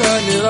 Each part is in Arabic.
الصباح كل يوم لا تسألني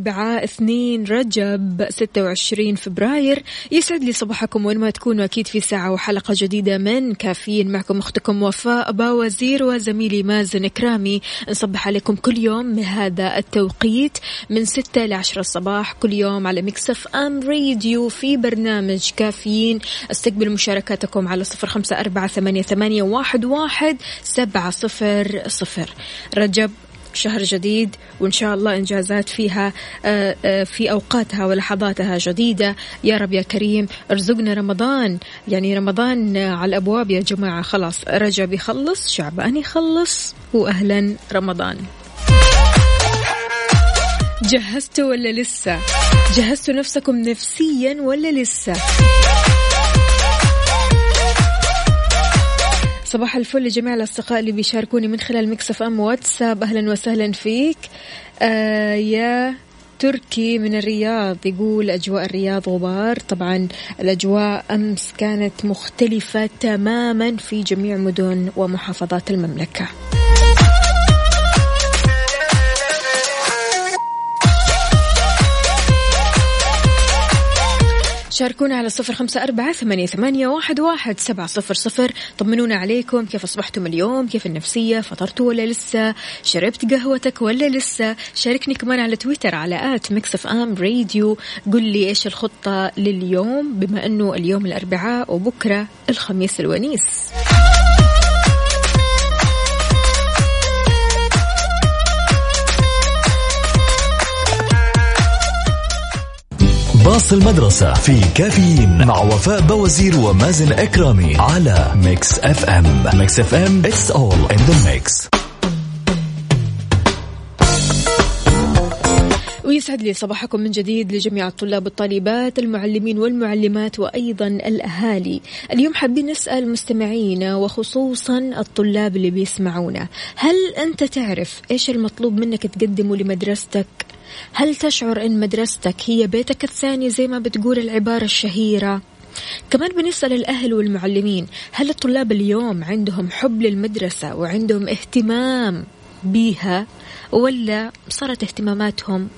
الأربعاء اثنين رجب 26 فبراير. يسعد لي صباحكم وين ما تكونوا أكيد في ساعة وحلقة جديدة من كافيين. معكم أختكم وفاء باوزير وزميلي مازن كرامي نصبح عليكم كل يوم بهذا التوقيت من 6 ل 10 الصباح. كل يوم على مكسف أم راديو في برنامج كافيين. استقبل مشاركاتكم على صفر خمسة أربعة ثمانية, ثمانية واحد, واحد سبعة صفر صفر. رجب شهر جديد وإن شاء الله إنجازات فيها آه، آه، في أوقاتها ولحظاتها جديدة. يا رب يا كريم ارزقنا رمضان. يعني رمضان على الأبواب يا جماعة. خلاص رجب يخلص شعبان يخلص وأهلا رمضان. جهزتوا ولا لسه؟ جهزتوا نفسكم نفسيا ولا لسه؟ صباح الفل لجميع الأصدقاء اللي بيشاركوني من خلال مكسف أم واتساب. أهلا وسهلا فيك. آه يا تركي من الرياض يقول أجواء الرياض غبار. طبعا الأجواء أمس كانت مختلفة تماما في جميع مدن ومحافظات المملكة. شاركونا على صفر خمسة أربعة ثمانية, ثمانية واحد, واحد سبعة صفر صفر. طمنونا عليكم. كيف أصبحتم اليوم؟ كيف النفسية؟ فطرتوا ولا لسه؟ شربت قهوتك ولا لسه؟ شاركني كمان على تويتر على at Mix FM Radio. قل لي إيش الخطة لليوم بما أنه اليوم الأربعاء وبكرة الخميس الونيس. باص المدرسة في كافيين مع وفاء بوازير ومازن إكرامي على Mix FM. Mix FM It's all in the mix. ويسعد لي صباحكم من جديد لجميع الطلاب والطالبات المعلمين والمعلمات وأيضا الأهالي. اليوم حابين نسأل مستمعينا وخصوصا الطلاب اللي بيسمعونا هل أنت تعرف إيش المطلوب منك تقدمه لمدرستك؟ هل تشعر أن مدرستك هي بيتك الثاني زي ما بتقول العبارة الشهيرة؟ كمان بنسأل الأهل والمعلمين هل الطلاب اليوم عندهم حب للمدرسة وعندهم اهتمام بيها ولا صارت اهتماماتهم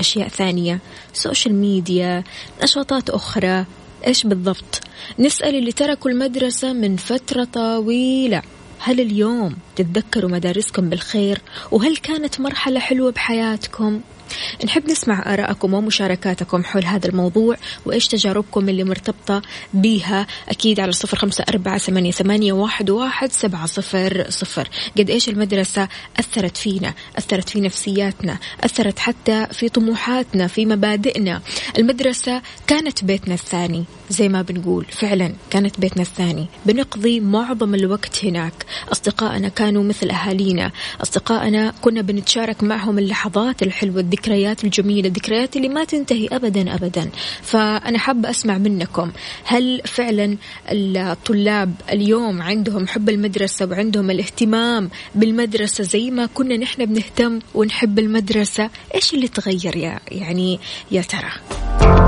أشياء ثانية؟ social media نشاطات أخرى إيش بالضبط؟ نسأل اللي تركوا المدرسة من فترة طويلة هل اليوم تتذكروا مدارسكم بالخير؟ وهل كانت مرحلة حلوة بحياتكم؟ نحب نسمع آراءكم ومشاركاتكم حول هذا الموضوع وإيش تجاربكم اللي مرتبطة بها أكيد على صفر خمسة أربعة ثمانية, ثمانية واحد, واحد سبعة صفر صفر. قد إيش المدرسة أثرت فينا أثرت في نفسياتنا أثرت حتى في طموحاتنا في مبادئنا. المدرسة كانت بيتنا الثاني زي ما بنقول. فعلا كانت بيتنا الثاني. بنقضي معظم الوقت هناك. أصدقائنا كانوا مثل أهالينا. أصدقائنا كنا بنتشارك معهم اللحظات الحلوة الذكريات الجميلة الذكريات اللي ما تنتهي أبدا أبدا. فأنا حابة أسمع منكم هل فعلا الطلاب اليوم عندهم حب المدرسة وعندهم الاهتمام بالمدرسة زي ما كنا نحن بنهتم ونحب المدرسة؟ إيش اللي تغير يا يعني يا ترى؟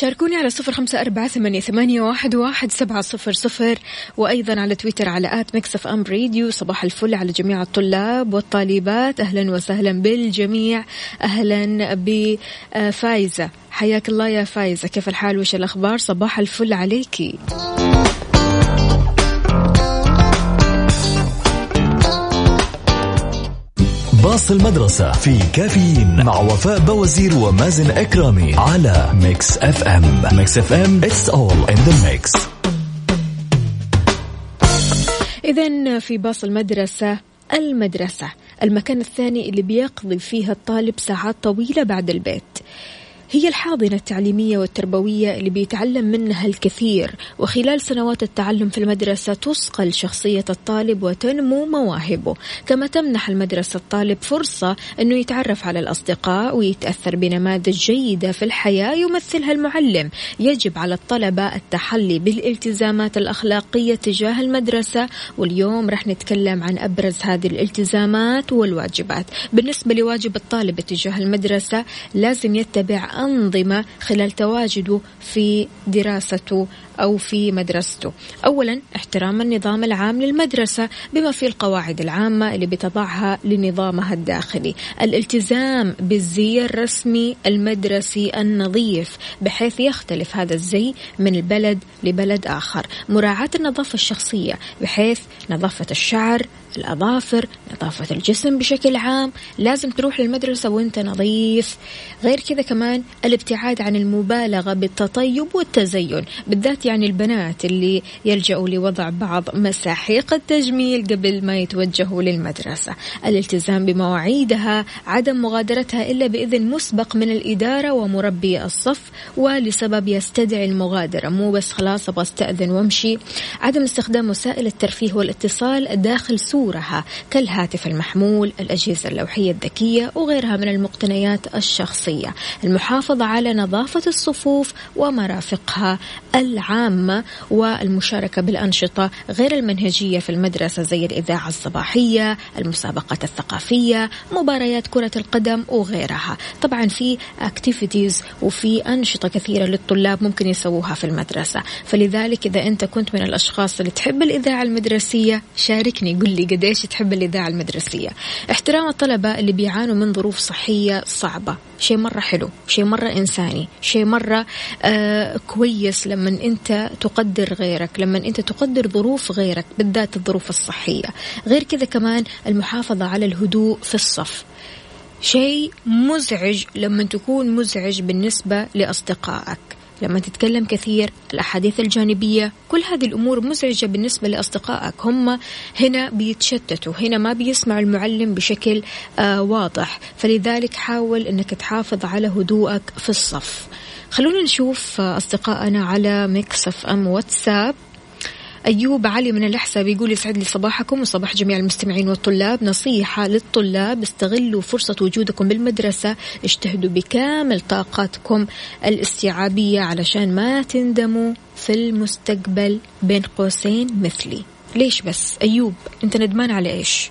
شاركوني على صفر خمسة أربعة ثمانية, ثمانية واحد, واحد سبعة صفر صفر. وأيضا على تويتر على at Mix FM Radio. صباح الفل على جميع الطلاب والطالبات. أهلا وسهلا بالجميع. أهلا بفايزة. حياك الله يا فايزة. كيف الحال؟ وش الأخبار؟ صباح الفل عليكي. باص المدرسة في كافيين مع وفاء بوازير ومازن إكرامي على Mix FM. Mix FM It's all in the mix. إذا في باص المدرسة المدرسة المكان الثاني اللي بيقضي فيها الطالب ساعات طويلة بعد البيت. هي الحاضنة التعليمية والتربوية اللي بيتعلم منها الكثير وخلال سنوات التعلم في المدرسة تصقل شخصية الطالب وتنمو مواهبه. كما تمنح المدرسة الطالب فرصة أنه يتعرف على الأصدقاء ويتأثر بنماذج جيدة في الحياة يمثلها المعلم. يجب على الطلبة التحلي بالالتزامات الأخلاقية تجاه المدرسة. واليوم رح نتكلم عن أبرز هذه الالتزامات والواجبات. بالنسبة لواجب الطالب تجاه المدرسة لازم يتبع أنظمة خلال تواجده في دراسته أو في مدرسته. أولا احترام النظام العام للمدرسة بما فيه القواعد العامة اللي بتضعها لنظامها الداخلي. الالتزام بالزي الرسمي المدرسي النظيف بحيث يختلف هذا الزي من البلد لبلد آخر. مراعاة النظافة الشخصية بحيث نظافة الشعر الأظافر نظافة الجسم بشكل عام لازم تروح للمدرسة وأنت نظيف. غير كذا كمان الابتعاد عن المبالغة بالتطيب والتزين بالذات يعني البنات اللي يلجأوا لوضع بعض مساحيق التجميل قبل ما يتوجهوا للمدرسة. الالتزام بمواعيدها عدم مغادرتها إلا بإذن مسبق من الإدارة ومربي الصف ولسبب يستدعي المغادرة. مو بس خلاص أبغى أستأذن وأمشي. عدم استخدام وسائل الترفيه والاتصال داخل صورها كالهاتف المحمول الأجهزة اللوحية الذكية وغيرها من المقتنيات الشخصية. المحافظة على نظافة الصفوف ومرافقها العامة والمشاركة بالأنشطة غير المنهجية في المدرسة زي الإذاعة الصباحية المسابقات الثقافية مباريات كرة القدم وغيرها. طبعا في اكتيفيتيز وفي أنشطة كثيرة للطلاب ممكن يسووها في المدرسة. فلذلك إذا أنت كنت من الأشخاص اللي تحب الإذاعة المدرسية شاركني قل لي قديش تحب الإذاعة المدرسية. احترام الطلبة اللي بيعانوا من ظروف صحية صعبة. شيء مرة حلو شيء مرة إنساني شيء مرة آه كويس لما أنت تقدر غيرك لما أنت تقدر ظروف غيرك بالذات الظروف الصحية. غير كذا كمان المحافظة على الهدوء في الصف. شيء مزعج لما تكون مزعج بالنسبة لأصدقائك. لما تتكلم كثير الأحاديث الجانبية كل هذه الأمور مزعجة بالنسبة لأصدقائك. هم هنا بيتشتتوا هنا ما بيسمعوا المعلم بشكل آه واضح. فلذلك حاول أنك تحافظ على هدوءك في الصف. خلونا نشوف أصدقائنا على Mix FM WhatsApp. أيوب علي من الأحساء بيقول يسعد لي صباحكم وصباح جميع المستمعين والطلاب. نصيحة للطلاب استغلوا فرصة وجودكم بالمدرسة. اجتهدوا بكامل طاقاتكم الاستيعابية علشان ما تندموا في المستقبل بين قوسين مثلي. ليش بس؟ أيوب أنت ندمان على إيش؟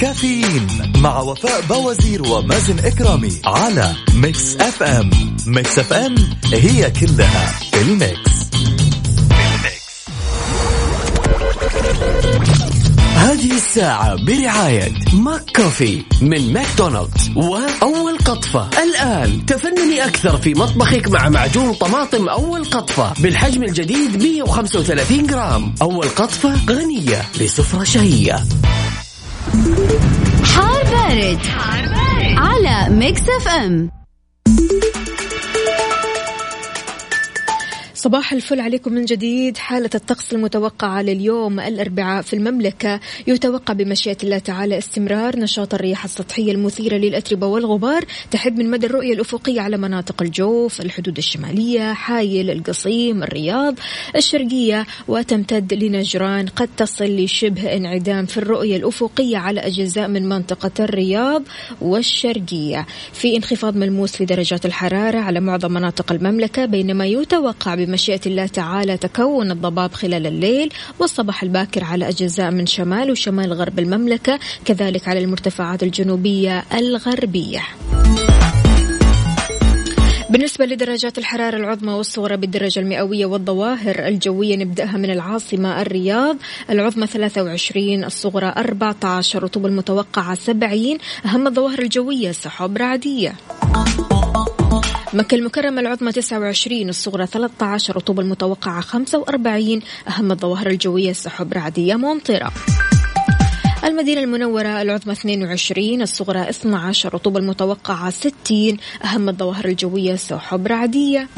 كافيين مع وفاء بوازير ومازن إكرامي على Mix FM. Mix FM it's all in the mix. هذه الساعة برعاية McCoffee من ماكدونالدز وأول قطفة. الآن تفنني أكثر في مطبخك مع معجون طماطم أول قطفة بالحجم الجديد 135 جرام. أول قطفة غنية لسفرة شهية. حار بارد. على Mix FM صباح الفل عليكم من جديد. حالة الطقس المتوقعة لليوم الأربعاء في المملكة يتوقع بمشيئة الله تعالى استمرار نشاط الرياح السطحية المثيرة للأتربة والغبار تحد من مدى الرؤية الأفقية على مناطق الجوف الحدود الشمالية حايل القصيم الرياض الشرقية وتمتد لنجران قد تصل لشبه انعدام في الرؤية الأفقية على أجزاء من منطقة الرياض والشرقية. في انخفاض ملموس في درجات الحرارة على معظم مناطق المملكة بينما يتوقع بمشيئة الله تعالى تكون الضباب خلال الليل والصباح الباكر على أجزاء من شمال وشمال غرب المملكة كذلك على المرتفعات الجنوبية الغربية. بالنسبة لدرجات الحرارة العظمى والصغرى بالدرجة المئوية والظواهر الجوية نبدأها من العاصمة الرياض. العظمى 23 الصغرى 14 رطوبة المتوقعة 70 أهم الظواهر الجوية سحب رعدية. مكة المكرمة العظمى 29 الصغرى 13 رطوبة المتوقعة 45 أهم الظواهر الجوية سحب رعدية ممطرة. المدينة المنورة العظمى 22 الصغرى 12 رطوبة المتوقعة 60 أهم الظواهر الجوية سحب رعدية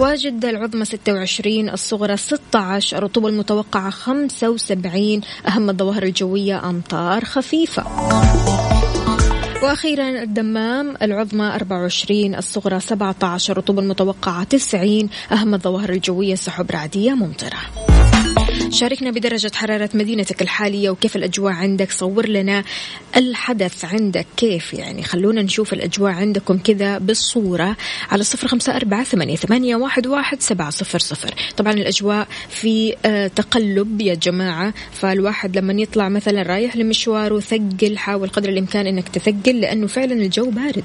وجدة العظمى 26 الصغرى 16 الرطوبة المتوقعة 75 أهم الظواهر الجوية أمطار خفيفة. وأخيرا الدمام العظمى 24 الصغرى 17 الرطوبة المتوقعة 90 أهم الظواهر الجوية سحب رعدية ممطرة. شاركنا بدرجة حرارة مدينتك الحالية وكيف الأجواء عندك؟ صور لنا الحدث عندك. كيف يعني؟ خلونا نشوف الأجواء عندكم كذا بالصورة على صفر خمسة أربعة ثمانية, واحد, واحد سبعة صفر صفر. طبعا الأجواء في آه، تقلب يا جماعة. فالواحد لما يطلع مثلا رايح لمشواره ثقل حاول قدر الإمكان أنك تثقل لأنه فعلا الجو بارد.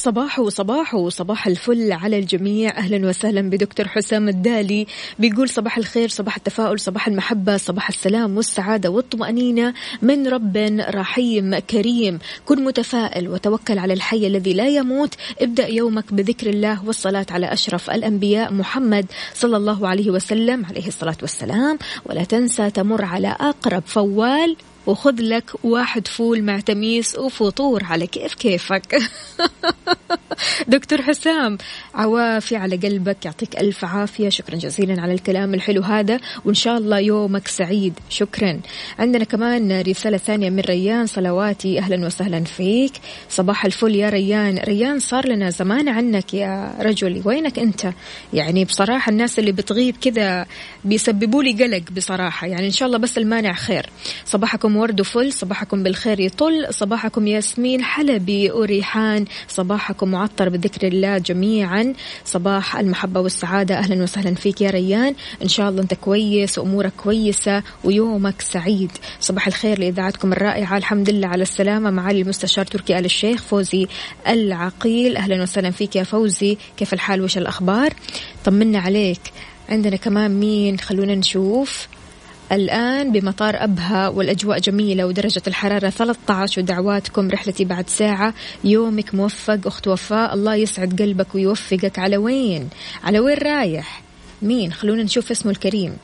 صباح صباح صباح الفل على الجميع. أهلا وسهلا بدكتور حسام الدالي بيقول صباح الخير صباح التفاؤل صباح المحبة صباح السلام والسعادة والطمأنينة من رب رحيم كريم. كن متفائل وتوكل على الحي الذي لا يموت. ابدأ يومك بذكر الله والصلاة على أشرف الأنبياء محمد صلى الله عليه وسلم عليه الصلاة والسلام. ولا تنسى تمر على أقرب فوال. وخذ لك واحد فول مع تميس وفطور على كيف كيفك. دكتور حسام عوافي على قلبك يعطيك ألف عافية. شكرا جزيلا على الكلام الحلو هذا وإن شاء الله يومك سعيد. شكرا. عندنا كمان رسالة ثانية من ريان صلواتي أهلا وسهلا فيك. صباح الفل يا ريان. ريان صار لنا زمان عنك يا رجل. وينك أنت؟ يعني بصراحة الناس اللي بتغيب كذا بيسببوا لي قلق بصراحة. يعني إن شاء الله بس المانع خير. صباحكم ورد وفل صباحكم بالخير يطل صباحكم ياسمين حلبي وريحان صباحكم معطر بذكر الله جميعا. صباح المحبة والسعادة أهلا وسهلا فيك يا ريان. إن شاء الله أنت كويس وأمورك كويسة ويومك سعيد. صباح الخير لإذاعتكم الرائعة الحمد لله على السلامة معالي المستشار تركي آل الشيخ فوزي العقيل. أهلا وسهلا فيك يا فوزي كيف الحال؟ وش الأخبار؟ طمنا عليك. عندنا كمان مين؟ خلونا نشوف. الآن بمطار أبها والأجواء جميلة ودرجة الحرارة 13 ودعواتكم رحلتي بعد ساعة. يومك موفق أخت وفاء. الله يسعد قلبك ويوفقك. على وين؟ على وين رايح؟ مين؟ خلونا نشوف اسمه الكريم.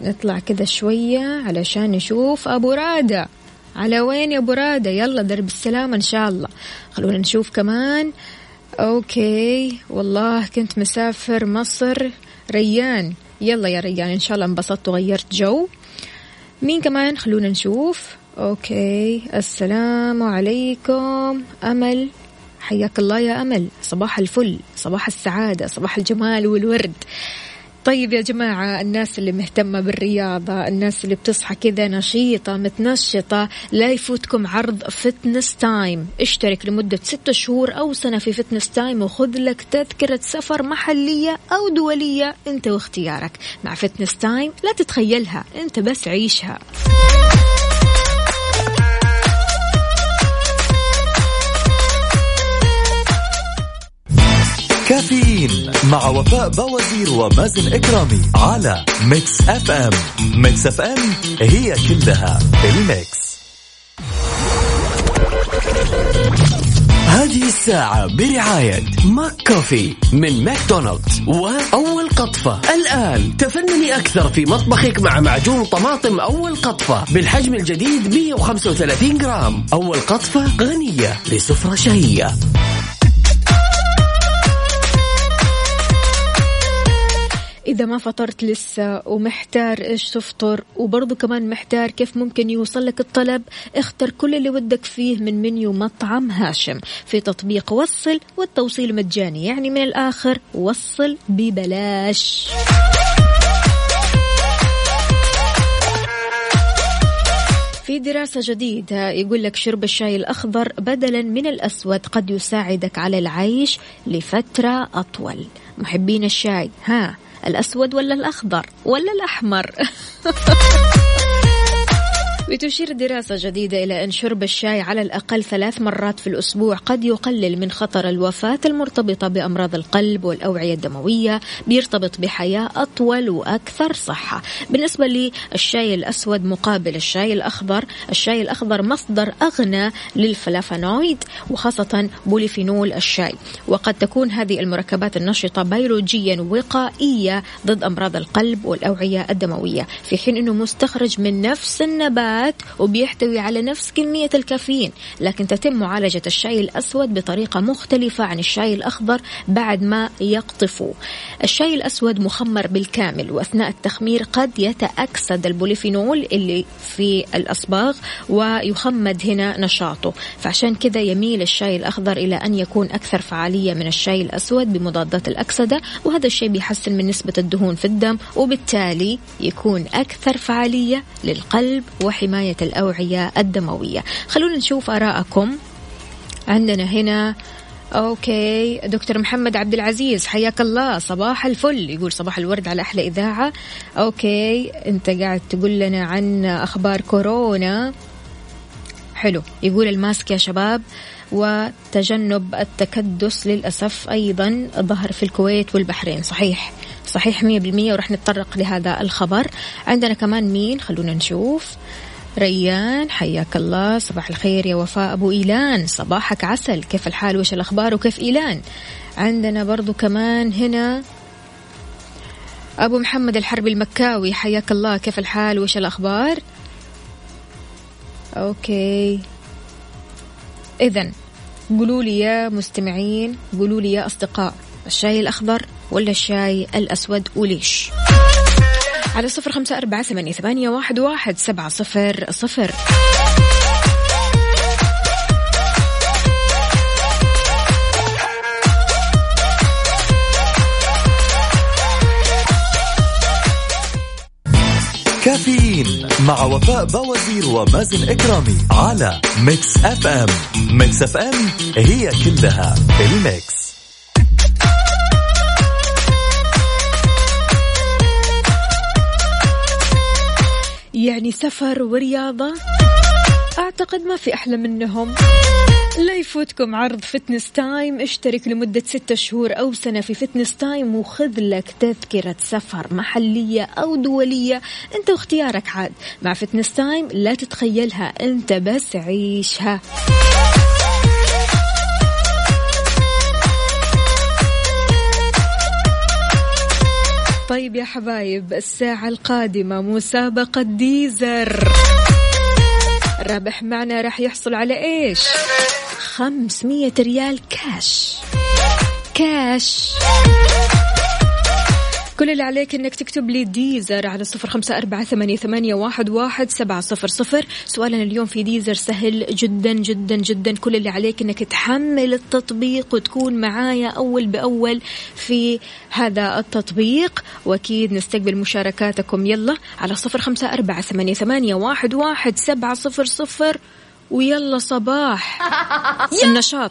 نطلع كذا شوية علشان نشوف أبو رادة. على وين يا أبو رادة؟ يلا درب السلامة إن شاء الله. خلونا نشوف كمان. Okay. والله كنت مسافر مصر. ريان. يلا يا ريان إن شاء الله انبسطت وغيرت جو. مين كمان؟ خلونا نشوف. Okay السلام عليكم. أمل حياك الله يا أمل. صباح الفل صباح السعادة صباح الجمال والورد. طيب يا جماعة الناس اللي مهتمة بالرياضة الناس اللي بتصحى كذا نشيطة متنشطة لا يفوتكم عرض Fitness Time اشترك لمدة ستة شهور أو سنة في Fitness Time وخذ لك تذكرة سفر محلية أو دولية أنت واختيارك. مع Fitness Time لا تتخيلها أنت بس عيشها. كافيين مع وفاء بوازير ومازن إكرامي على Mix FM. Mix FM هي كلها ال mix. هذه الساعة برعاية McCafé من ماكدونالدز وأول قطفة. الآن تفنني أكثر في مطبخك مع معجون طماطم أول قطفة بالحجم الجديد 135 جرام. أول قطفة غنية لسفرة شهية. إذا ما فطرت لسه ومحتار إيش تفطر وبرضه كمان محتار كيف ممكن يوصل لك الطلب اختر كل اللي ودك فيه من منيو مطعم هاشم. في تطبيق وصل والتوصيل مجاني يعني من الآخر وصل ببلاش. في دراسة جديدة يقول لك شرب الشاي الأخضر بدلا من الأسود قد يساعدك على العيش لفترة أطول. محبين الشاي ها الأسود ولا الأخضر ولا الأحمر. بتشير دراسة جديدة إلى أن شرب الشاي على الأقل ثلاث مرات في الأسبوع قد يقلل من خطر الوفاة المرتبطة بأمراض القلب والأوعية الدموية بيرتبط بحياة أطول وأكثر صحة. بالنسبة للشاي الأسود مقابل الشاي الأخضر. الشاي الأخضر مصدر أغنى للفلافونويد وخاصة بوليفينول الشاي. وقد تكون هذه المركبات النشطة بيولوجيا وقائية ضد أمراض القلب والأوعية الدموية في حين أنه مستخرج من نفس النبات. النبات وبيحتوي على نفس كمية الكافيين لكن تتم معالجة الشاي الأسود بطريقة مختلفة عن الشاي الأخضر بعد ما يقطفوا. الشاي الأسود مخمر بالكامل وأثناء التخمير قد يتأكسد البوليفينول اللي في الأصباغ ويخمد هنا نشاطه. فعشان كذا يميل الشاي الأخضر إلى أن يكون أكثر فعالية من الشاي الأسود بمضادات الأكسدة وهذا الشيء بيحسن من نسبة الدهون في الدم وبالتالي يكون أكثر فعالية للقلب وحي حماية الأوعية الدموية. خلونا نشوف آراءكم. عندنا هنا أوكي دكتور محمد عبد العزيز حياك الله صباح الفل. يقول صباح الورد على أحلى إذاعة. okay أنت قاعد تقول لنا عن أخبار كورونا. حلو. يقول ال mask يا شباب وتجنب التكدس للأسف أيضا ظهر في الكويت والبحرين. صحيح. صحيح مية بالمية ورح نتطرق لهذا الخبر. عندنا كمان مين؟ خلونا نشوف. ريان حياك الله. صباح الخير يا وفاء. أبو إيلان صباحك عسل. كيف الحال؟ وش الأخبار؟ وكيف إيلان؟ عندنا برضو كمان هنا أبو محمد الحربي المكاوي. حياك الله. كيف الحال؟ وش الأخبار؟ أوكي. إذا قولوا لي يا مستمعين قولوا لي يا أصدقاء الشاي الأخضر ولا الشاي الأسود وليش؟ على صفر خمسة أربعة ثمانية, ثمانية واحد, واحد سبعة صفر صفر. كافيين مع وفاء بوازير ومازن إكرامي على Mix FM. Mix FM هي كلها ال mix. يعني سفر ورياضة. أعتقد ما في أحلى منهم. لا يفوتكم عرض Fitness Time. اشترك لمدة ستة شهور أو سنة في Fitness Time وخذ لك تذكرة سفر محلية أو دولية. أنت واختيارك عاد. مع Fitness Time لا تتخيلها أنت بس عيشها. طيب يا حبايب الساعة القادمة مسابقة Deezer. الرابح معنا راح يحصل على إيش؟ 500 ريال cash. cash. كل اللي عليك إنك تكتب لي ديزر على صفر خمسة أربعة ثمانية, واحد, واحد سبعة صفر صفر. سؤالنا اليوم في ديزر سهل جدا جدا جدا. كل اللي عليك إنك تحمل التطبيق وتكون معايا أول بأول في هذا التطبيق. وأكيد نستقبل مشاركاتكم. يلا على صفر خمسة أربعة ثمانية, ثمانية واحد, واحد سبعة صفر صفر. ويلا صباح. النشاط.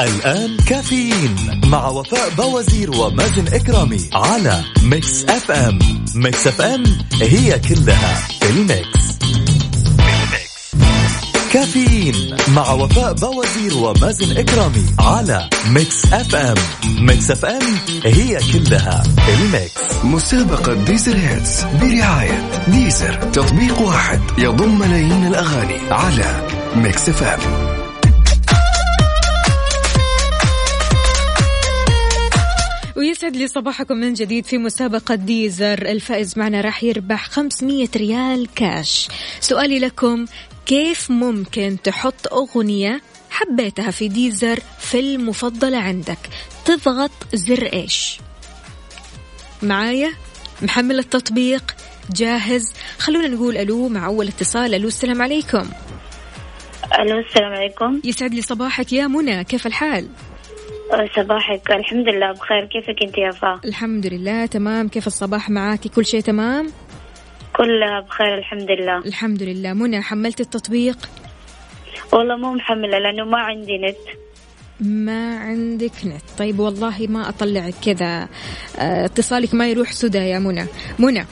الآن كافيين مع وفاء بوازير ومازن إكرامي على Mix FM Mix FM هي كلها ال mix. كافيين مع وفاء بوازير ومازن إكرامي على Mix FM Mix FM هي كلها ال mix. مسابقة Deezer Hits برعاية Deezer. تطبيق واحد يضم ملايين الأغاني على Mix FM ويسعد لي صباحكم من جديد في مسابقة Deezer. الفائز معنا راح يربح 500 ريال كاش. سؤالي لكم كيف ممكن تحط أغنية حبيتها في Deezer في المفضلة عندك؟ تضغط زر إيش؟ معايا؟ محمل التطبيق. جاهز؟ خلونا نقول ألو مع أول اتصال. ألو السلام عليكم. ألو السلام عليكم. يسعد لي صباحك يا منى. كيف الحال؟ صباحك. الحمد لله بخير. كيفك أنت يا فا الحمد لله تمام. كيف الصباح معاكي كل شيء تمام؟ كلها بخير الحمد لله. الحمد لله. منى حملت التطبيق؟ والله مو محملة لأنه ما عندي نت. ما عندك نت. طيب والله ما أطلعك كذا. آه، اتصالك ما يروح سدى يا منى. منى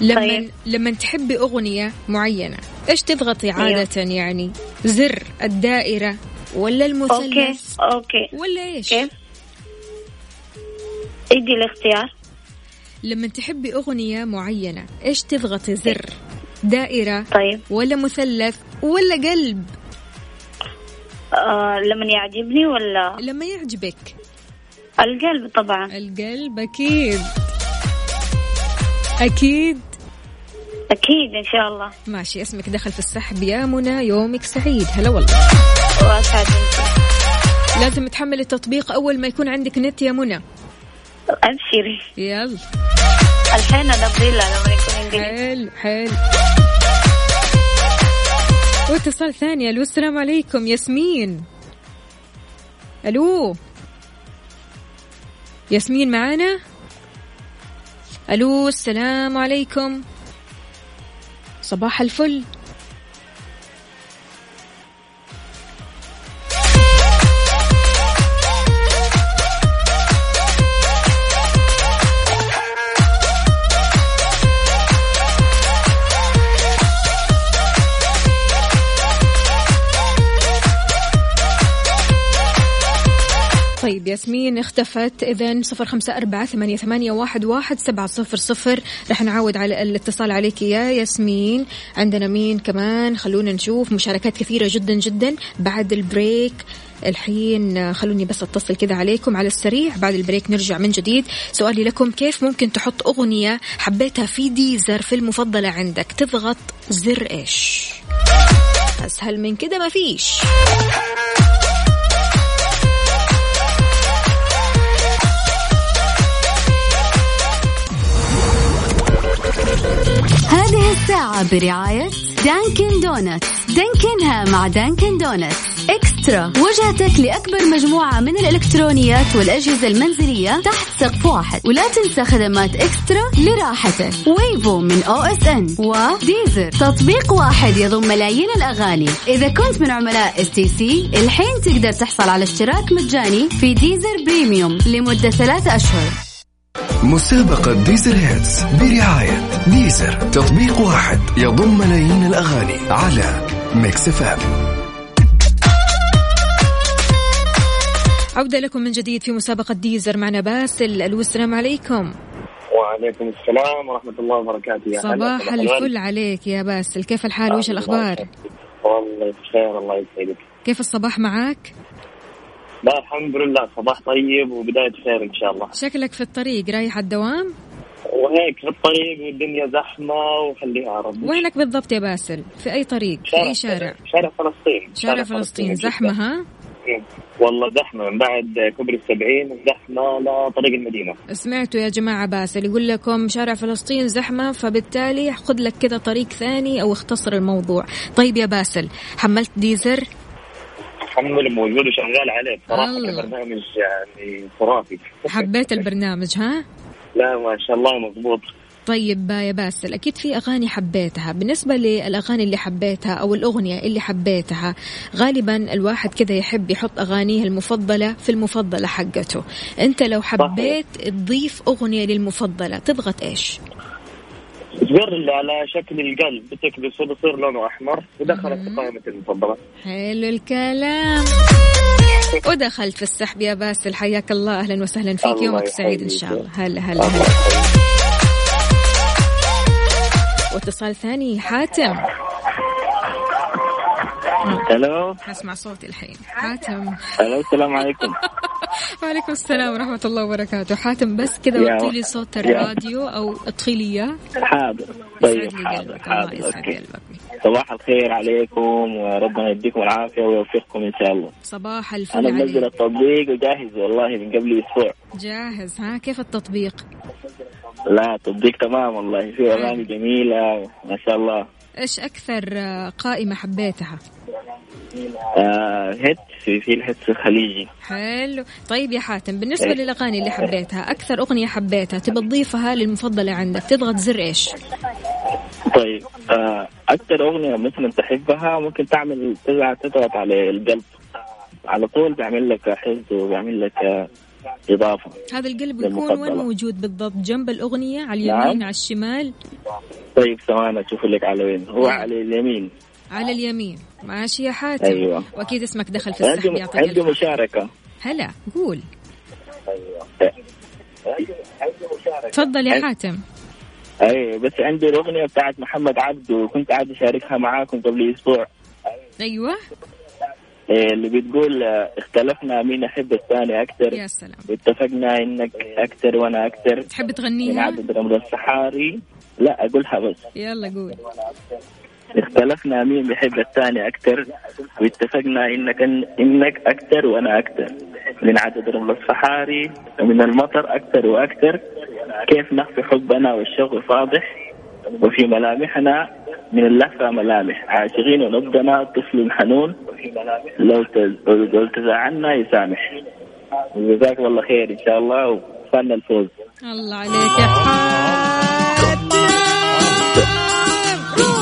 لما طيب. لما تحبي أغنية معينة إيش تضغطي أيوه. عادة يعني؟ زر الدائرة. ولا المثلث؟ أوكي. ولا إيش؟ كيف إدي الاختيار. لما تحبي أغنية معينة إيش تضغطي زر دائرة طيب. ولا مثلث ولا قلب؟ آه لمن يعجبني ولا؟ لما يعجبك. القلب طبعا. القلب أكيد. أكيد. أكيد إن شاء الله. ماشي اسمك دخل في السحب يا منى يومك سعيد. هلا والله. وأسعد لازم تحمل التطبيق أول ما يكون عندك نت يا منى. أبشري. يلا. الحين أنا لما يكون عندي. حلو حلو. واتصال ثاني. ألو السلام عليكم ياسمين. ألو. ياسمين معانا؟ ألو السلام عليكم. صباح الفل. ياسمين اختفت. اذا صفر خمسة أربعة ثمانية, ثمانية واحد, واحد سبعة صفر صفر. رح نعود على الاتصال عليك يا ياسمين. عندنا مين كمان؟ خلونا نشوف. مشاركات كثيرة جدا جدا. بعد ال break الحين خلوني بس أتصل كذا عليكم على السريع. بعد ال break نرجع من جديد. سؤالي لكم كيف ممكن تحط أغنية حبيتها في Deezer في المفضلة عندك؟ تضغط زر إيش؟ أسهل من كده ما الساعة برعاية Dunkin' Donuts دانكنها مع Dunkin' Donuts eXtra وجهتك لأكبر مجموعة من الإلكترونيات والأجهزة المنزلية تحت سقف واحد. ولا تنسى خدمات eXtra لراحتك. Wavo من OSN و Deezer تطبيق واحد يضم ملايين الأغاني. إذا كنت من عملاء STC الحين تقدر تحصل على اشتراك مجاني في Deezer Premium لمدة ثلاثة أشهر. مسابقة Deezer Hits برعاية Deezer. تطبيق واحد يضم ملايين الأغاني على Mix FM عودة لكم من جديد في مسابقة Deezer. معنا باسل ألو السلام عليكم. وعليكم السلام ورحمة الله وبركاته. يا هلا، صباح. الفل عليك يا باسل. كيف الحال؟ وش الأخبار. والله بخير الله يسعدك. كيف الصباح معاك؟ لا الحمد لله صباح طيب وبداية خير إن شاء الله. شكلك في الطريق رايح على الدوام؟ وهيك في الطريق والدنيا زحمة وخليها يا رب وينك بالضبط يا باسل؟ في أي طريق؟ في أي شارع شارع؟ فلسطين. شارع فلسطين زحمة ها. والله زحمة من بعد كوبري السبعين زحمة لطريق المدينة. سمعتوا يا جماعة باسل يقول لكم شارع فلسطين زحمة فبالتالي خذ لك كذا طريق ثاني أو اختصر الموضوع. طيب يا باسل حملت ديزر؟ محمل موجود وشغال عليه. بصراحة الله. برنامج يعني خرافي. حبيت البرنامج ها؟ لا ما شاء الله مضبوط. طيب يا باسل أكيد في أغاني حبيتها. بالنسبة للأغاني اللي حبيتها أو الأغنية اللي حبيتها غالبا الواحد كذا يحب يحط أغانيه المفضلة في المفضلة حقته. أنت لو حبيت تضيف أغنية للمفضلة تضغط إيش؟ اللي على شكل القلب. بتكبس وبصير لونه أحمر. ودخلت في قائمه المفضلة. حلو الكلام. ودخلت في السحب يا باسل. حياك الله. أهلا وسهلا فيك. يومك سعيد يحييك. شاء الله. هلا هلا هلا. واتصال ثاني حاتم. ألو اسمع صوتي الحين. حاتم. ألو السلام عليكم. وعليكم السلام ورحمة الله وبركاته. حاتم بس كذا وطي لي صوت الراديو أو اطفي لي إياه. حاضر. طيب حاضر حاضر قلبك. صباح الخير عليكم وربنا يديكم العافية ويوفقكم إن شاء الله. صباح الفل أنا منزل التطبيق وجاهز والله من قبل أسبوع. جاهز. ها كيف التطبيق؟ لا تطبيق تمام والله. في أغاني جميلة ما شاء الله. إيش أكثر آه، قائمة حبيتها؟ آه هيت في في الهيت الخليجي. حلو. طيب يا حاتم بالنسبة إيه. للأغاني اللي حبيتها أكثر أغنية حبيتها تبى تضيفها للمفضلة عندك تضغط زر إيش؟ طيب آه أكثر أغنية مثلا تحبها ممكن تعمل تضغط على القلب. على طول بيعمل لك حس وبيعمل لك إضافة هذا القلب يكون. وين موجود بالضبط؟ جنب الأغنية على نعم. اليمين على الشمال؟ طيب ثواني أشوف لك على وين. هو نعم. على اليمين. على اليمين. ماشي يا حاتم. أيوة. وأكيد اسمك دخل في السحب عندي عندي. مشاركة. هلا قول. تفضل يا حاتم. اي بس عندي الأغنية بتاعت محمد عبده وكنت عايز أشاركها معاكم قبل أسبوع. أيوه. اللي بتقول آه، اختلفنا مين يحب الثاني أكثر. يا سلام. واتفقنا إنك أكثر وأنا أكثر. تحب من تغنيها عدد رمل الصحاري لا أقولها بس. يلا قول. اختلفنا مين بيحب الثاني أكثر. واتفقنا إنك إنك أكثر وأنا أكثر. من عدد رمل الصحاري ومن المطر أكثر وأكثر. كيف نخفي حبنا والشوق فاضح؟ وفي ملامحنا من اللهفة ملامح. عاشقين ونبضنا طفل حنون. لو لو تزعلنا يسامح. جزاك الله خير إن شاء الله وفن الفوز. الله عليك يا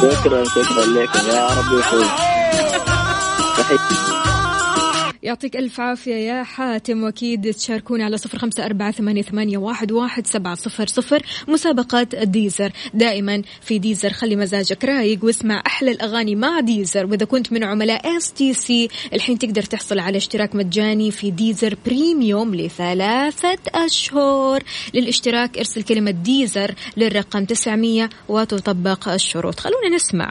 شكرا شكرا لكم. يا رب يفوز. يعطيك ألف عافية يا حاتم وأكيد تشاركوني على صفر خمسة أربعة ثمانية, واحد, واحد سبعة صفر صفر. مسابقة Deezer دائما في Deezer. خلي مزاجك رايق واسمع أحلى الأغاني مع Deezer. وإذا كنت من عملاء STC الحين تقدر تحصل على اشتراك مجاني في Deezer Premium لثلاثة أشهر. للاشتراك ارسل كلمة Deezer للرقم 900 وتطبق الشروط. خلونا نسمع.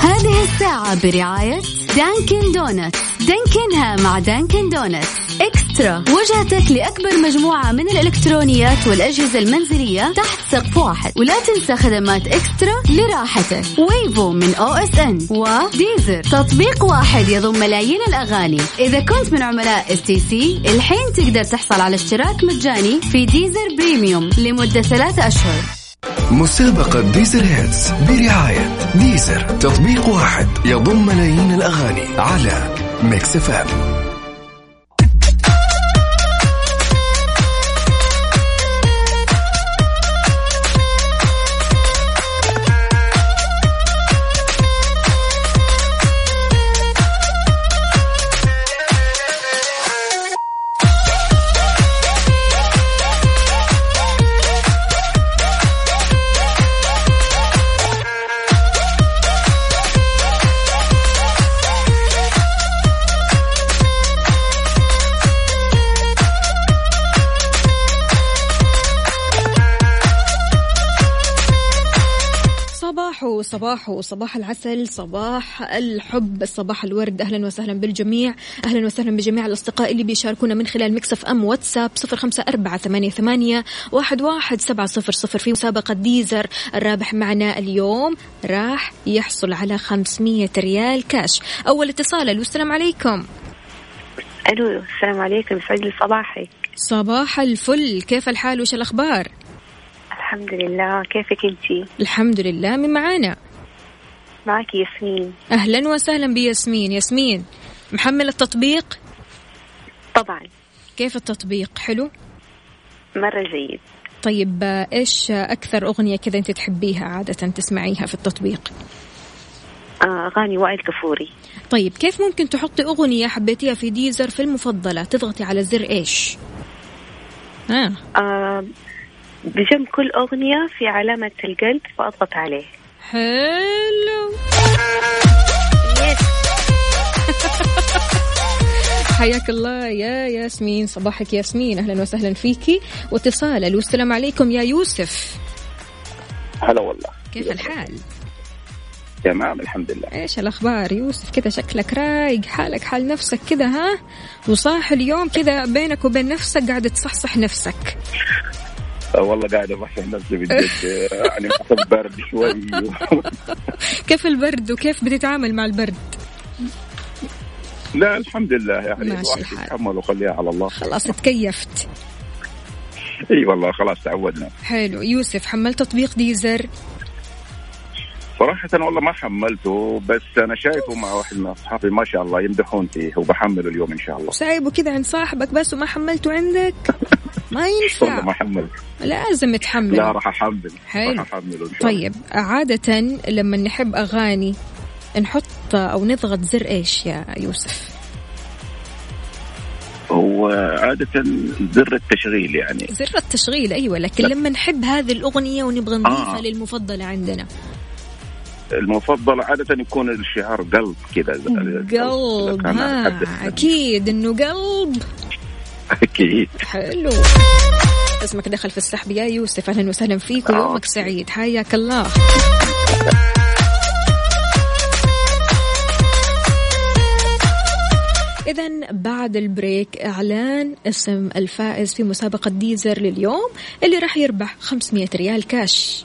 هذه الساعة برعاية Dunkin' Donuts دانكنها مع Dunkin' Donuts eXtra. وجهتك لأكبر مجموعة من الإلكترونيات والأجهزة المنزلية تحت سقف واحد. ولا تنسى خدمات eXtra لراحتك. Wavo من OSN. و Deezer تطبيق واحد يضم ملايين الأغاني. إذا كنت من عملاء STC الحين تقدر تحصل على اشتراك مجاني في Deezer Premium لمدة ثلاثة أشهر. مسابقة Deezer Hits. برعاية Deezer. تطبيق واحد يضم ملايين الأغاني على Mix F صباح صباح صباح العسل صباح الحب صباح الورد. أهلا وسهلا بالجميع. أهلا وسهلا بجميع الأصدقاء اللي بيشاركونا من خلال Mix FM واتساب صفر خمسة أربعة ثمانية, ثمانية واحد, واحد سبعة صفر صفر في مسابقة Deezer. الرابح معنا اليوم راح يحصل على 500 ريال كاش. أول اتصال. ألو السلام عليكم. ألو السلام عليكم. يسعد لي صباحك. صباح الفل. كيف الحال؟ وش الأخبار؟ الحمد لله. كيفك أنتي؟ الحمد لله. من معانا؟ معك ياسمين. أهلا وسهلا بياسمين. ياسمين محمل التطبيق؟ طبعا. كيف التطبيق؟ حلو؟ مرة جيد. طيب إيش أكثر أغنية كذا أنت تحبيها عادة تسمعيها في التطبيق؟ آه، أغاني وائل كفوري. طيب كيف ممكن تحطي أغنية حبيتيها في ديزر في المفضلة؟ تضغطي على زر إيش؟ آه. آه بجنب كل أغنية في علامة القلب فأضغط عليه. حلو. حياك الله يا ياسمين صباحك ياسمين أهلا وسهلا فيكي واتصال ألو السلام عليكم يا يوسف. هلا والله. كيف الحال؟ تمام الحمد لله. إيش الأخبار يوسف؟ كذا شكلك رايق حالك حال نفسك كذا ها؟ وصاح اليوم كذا بينك وبين نفسك قاعد تصحصح نفسك. والله قاعد ابحث نفسي بجد يعني حسب برد شوي. كيف البرد وكيف بتتعامل مع البرد؟ لا الحمد لله. يعني ماشي الواحد الحال. يتحمل وخليها على الله. خلاص تكيفت. إي والله خلاص تعودنا. حلو. يوسف حملت تطبيق ديزر؟ صراحة والله ما حملته بس أنا شايفه مع واحد من أصحابي ما شاء الله يمدحون فيه وبحمله اليوم إن شاء الله. سايبه كذا عند صاحبك بس وما حملته عندك؟ ما ينفع. ما حملت لازم تحمل لا راح أحمل. حلو. راح الله. طيب عادة لما نحب أغاني نحط أو نضغط زر إيش يا يوسف؟ هو عادة زر التشغيل يعني. زر التشغيل أيوة لكن لما نحب هذه الأغنية ونبغى نضيفها آه. للمفضلة عندنا. المفضل عادة يكون الشعار قلب كذا. قلب ها أحدث. أكيد إنه قلب. أكيد. حلو. اسمك دخل في السحب يا يوسف. أهلا وسهلا فيك آه. ويومك سعيد. حياك الله. إذا بعد ال break إعلان اسم الفائز في مسابقة Deezer لليوم اللي راح يربح 500 ريال كاش.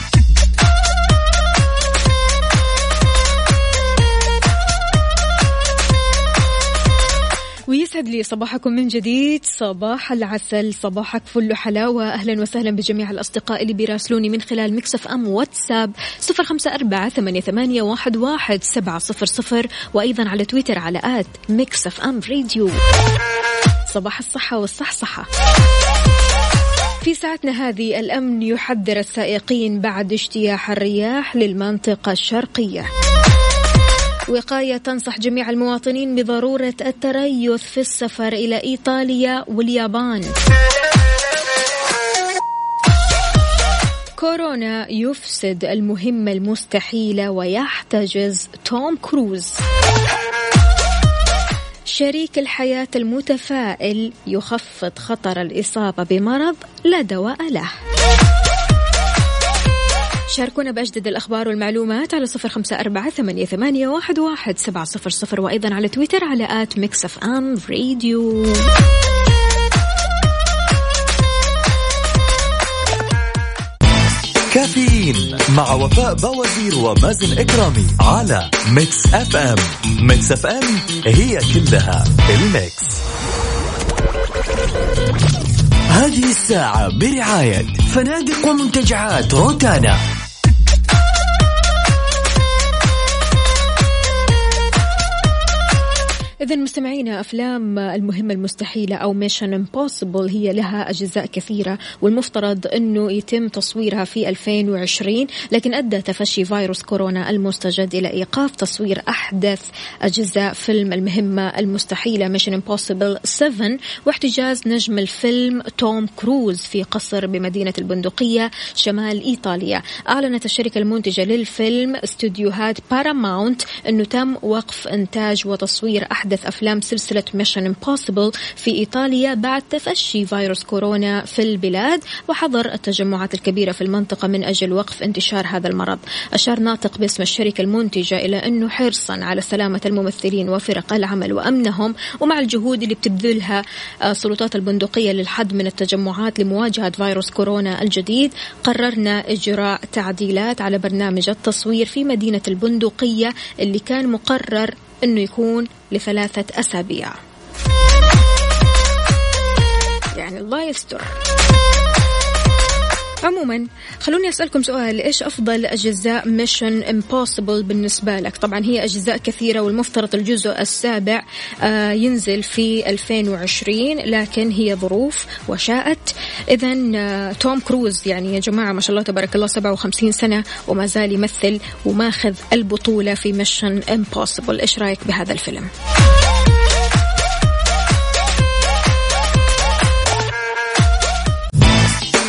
ويسعد لي صباحكم من جديد. صباح العسل صباحك فل حلاوة. أهلا وسهلا بجميع الأصدقاء اللي بيراسلوني من خلال Mix FM واتساب صفر خمسة أربعة ثمانية, واحد سبعة صفر صفر وأيضا على تويتر على at Mix FM Radio. صباح الصحة والصحصحة. في ساعتنا هذه الأمن يحذر السائقين بعد اجتياح الرياح للمنطقة الشرقية. وقاية تنصح جميع المواطنين بضرورة التريث في السفر إلى إيطاليا واليابان. كورونا يفسد المهمة المستحيلة ويحتجز توم كروز. شريك الحياة المتفائل يخفض خطر الإصابة بمرض لا دواء له. شاركونا بأجدد الأخبار والمعلومات على صفر خمسة أربعة ثمانية, ثمانية واحد, واحد سبعة صفر صفر وأيضا على تويتر على at Mix FM Radio. كافيين مع وفاء بوازير ومازن إكرامي على Mix FM. Mix FM هي كلها ال mix. هذه الساعة برعاية فنادق ومنتجعات روتانا. إذا مستمعينا أفلام المهمة المستحيلة أو Mission Impossible هي لها أجزاء كثيرة والمفترض أنه يتم تصويرها في 2020 لكن أدى تفشي فيروس كورونا المستجد إلى إيقاف تصوير أحدث أجزاء فيلم المهمة المستحيلة Mission Impossible 7 واحتجاز نجم الفيلم توم كروز في قصر بمدينة البندقية شمال إيطاليا. أعلنت الشركة المنتجة للفيلم استوديوهات باراماونت أنه تم وقف إنتاج وتصوير أحدث أحدث أفلام سلسلة Mission Impossible في إيطاليا بعد تفشي فيروس كورونا في البلاد وحظر التجمعات الكبيرة في المنطقة من أجل وقف انتشار هذا المرض. أشار ناطق باسم الشركة المنتجة إلى أنه حرصا على سلامة الممثلين وفرق العمل وأمنهم ومع الجهود اللي بتبذلها السلطات البندقية للحد من التجمعات لمواجهة فيروس كورونا الجديد. قررنا إجراء تعديلات على برنامج التصوير في مدينة البندقية اللي كان مقرر أنه يكون لثلاثة أسابيع. يعني الله يستر. عموما خلوني أسألكم سؤال إيش أفضل أجزاء Mission Impossible بالنسبة لك؟ طبعا هي أجزاء كثيرة والمفترض الجزء السابع آه ينزل في 2020 لكن هي ظروف وشاءت. اذا آه توم كروز يعني يا جماعة ما شاء الله تبارك الله 57 سنة وما زال يمثل وماخذ البطولة في Mission Impossible إيش رأيك بهذا الفيلم؟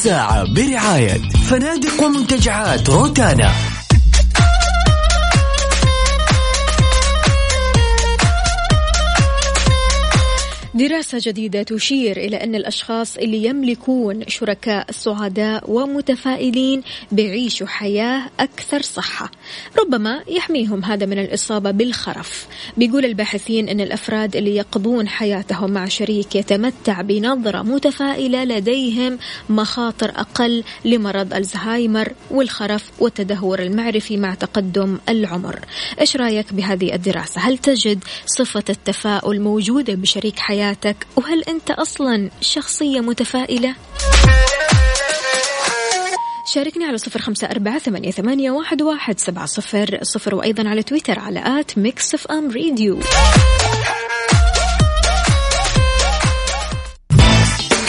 الساعة برعاية فنادق ومنتجعات روتانا. دراسة جديدة تشير إلى أن الأشخاص اللي يملكون شركاء سعداء ومتفائلين بيعيشوا حياة أكثر صحة ربما يحميهم هذا من الإصابة بالخرف. بيقول الباحثين أن الأفراد اللي يقضون حياتهم مع شريك يتمتع بنظرة متفائلة لديهم مخاطر أقل لمرض الزهايمر والخرف والتدهور المعرفي مع تقدم العمر. إيش رأيك بهذه الدراسة؟ هل تجد صفة التفاؤل موجودة بشريك حياتك وهل أنت أصلا شخصية متفائلة؟ شاركني على صفر خمسة أربعة ثمانية, ثمانية واحد, واحد سبعة صفر صفر وأيضا على تويتر على at Mix FM Radio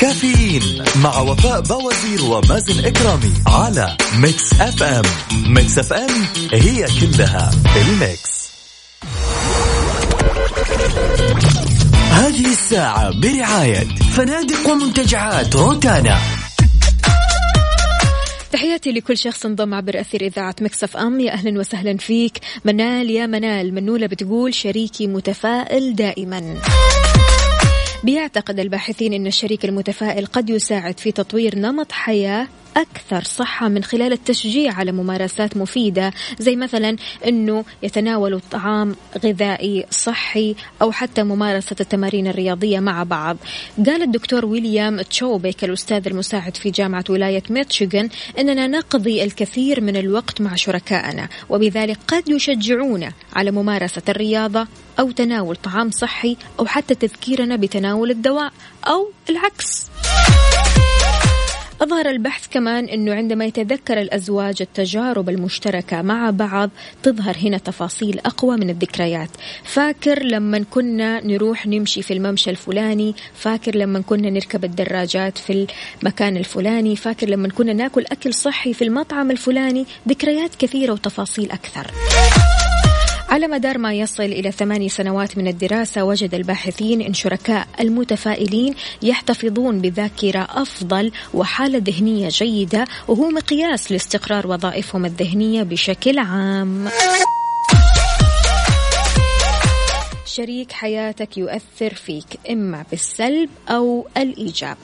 كافيين مع وفاء بوازير ومازن إكرامي على Mix FM. Mix FM هي كلها ال mix. هذه الساعة برعاية فنادق ومنتجعات روتانا. تحياتي لكل شخص انضم عبر أثير إذاعة Mix FM. يا أهلا وسهلا فيك. منال يا منال. منولة بتقول شريكي متفائل دائما. بيعتقد الباحثين أن الشريك المتفائل قد يساعد في تطوير نمط حياة أكثر صحة من خلال التشجيع على ممارسات مفيدة زي مثلا أنه يتناولوا طعام غذائي صحي أو حتى ممارسة التمارين الرياضية مع بعض. قال الدكتور ويليام تشوبيك الأستاذ المساعد في جامعة ولاية ميتشيغان أننا نقضي الكثير من الوقت مع شركائنا وبذلك قد يشجعونا على ممارسة الرياضة أو تناول طعام صحي أو حتى تذكيرنا بتناول الدواء أو العكس. أظهر البحث كمان أنه عندما يتذكر الأزواج التجارب المشتركة مع بعض تظهر هنا تفاصيل أقوى من الذكريات. فاكر لما كنا نروح نمشي في الممشى الفلاني؟ فاكر لما كنا نركب الدراجات في المكان الفلاني؟ فاكر لما كنا ناكل أكل صحي في المطعم الفلاني؟ ذكريات كثيرة وتفاصيل أكثر. على مدار ما يصل إلى ثماني سنوات من الدراسة وجد الباحثين أن شركاء المتفائلين يحتفظون بذاكرة أفضل وحالة ذهنية جيدة وهو مقياس لاستقرار وظائفهم الذهنية بشكل عام. شريك حياتك يؤثر فيك إما بالسلب أو الإيجاب.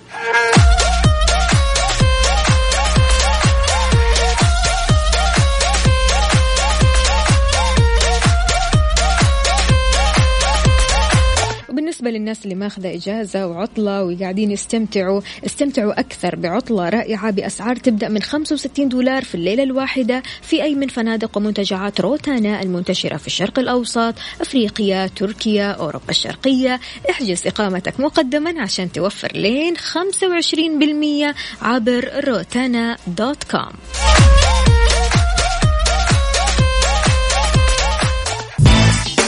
وبالنسبة للناس اللي ماخذة إجازة وعطلة وقاعدين يستمتعوا استمتعوا أكثر بعطلة رائعة بأسعار تبدأ من 65 دولار في الليلة الواحدة في أي من فنادق ومنتجعات روتانا المنتشرة في الشرق الأوسط أفريقيا تركيا أوروبا الشرقية. احجز إقامتك مقدما عشان توفر لين 25% عبر روتانا دوت كوم.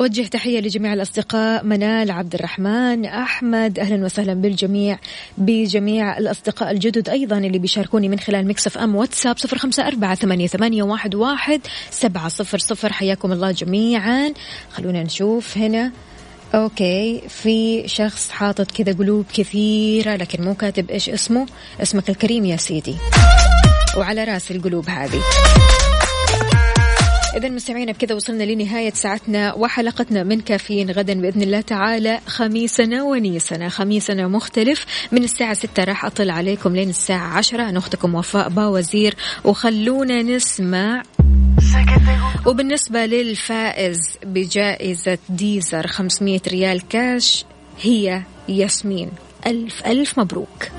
أوجه تحية لجميع الأصدقاء منال عبد الرحمن أحمد أهلا وسهلا بالجميع بجميع الأصدقاء الجدد أيضا اللي بيشاركوني من خلال Mix FM واتساب صفر خمسة أربعة ثمانية, ثمانية واحد, واحد سبعة صفر صفر. حياكم الله جميعا. خلونا نشوف هنا. okay في شخص حاطط كذا قلوب كثيرة لكن مو كاتب إيش اسمه. اسمك الكريم يا سيدي. وعلى رأس القلوب هذه. إذا مستمعينا بكذا وصلنا لنهاية ساعتنا وحلقتنا من كافيين غدا بإذن الله تعالى. خميسنا ونيسنا خميسنا مختلف. من الساعة ستة راح أطل عليكم لين الساعة عشرة. أنا أختكم وفاء باوزير. وخلونا نسمع. وبالنسبة للفائز بجائزة ديزر 500 ريال كاش هي ياسمين. ألف ألف مبروك.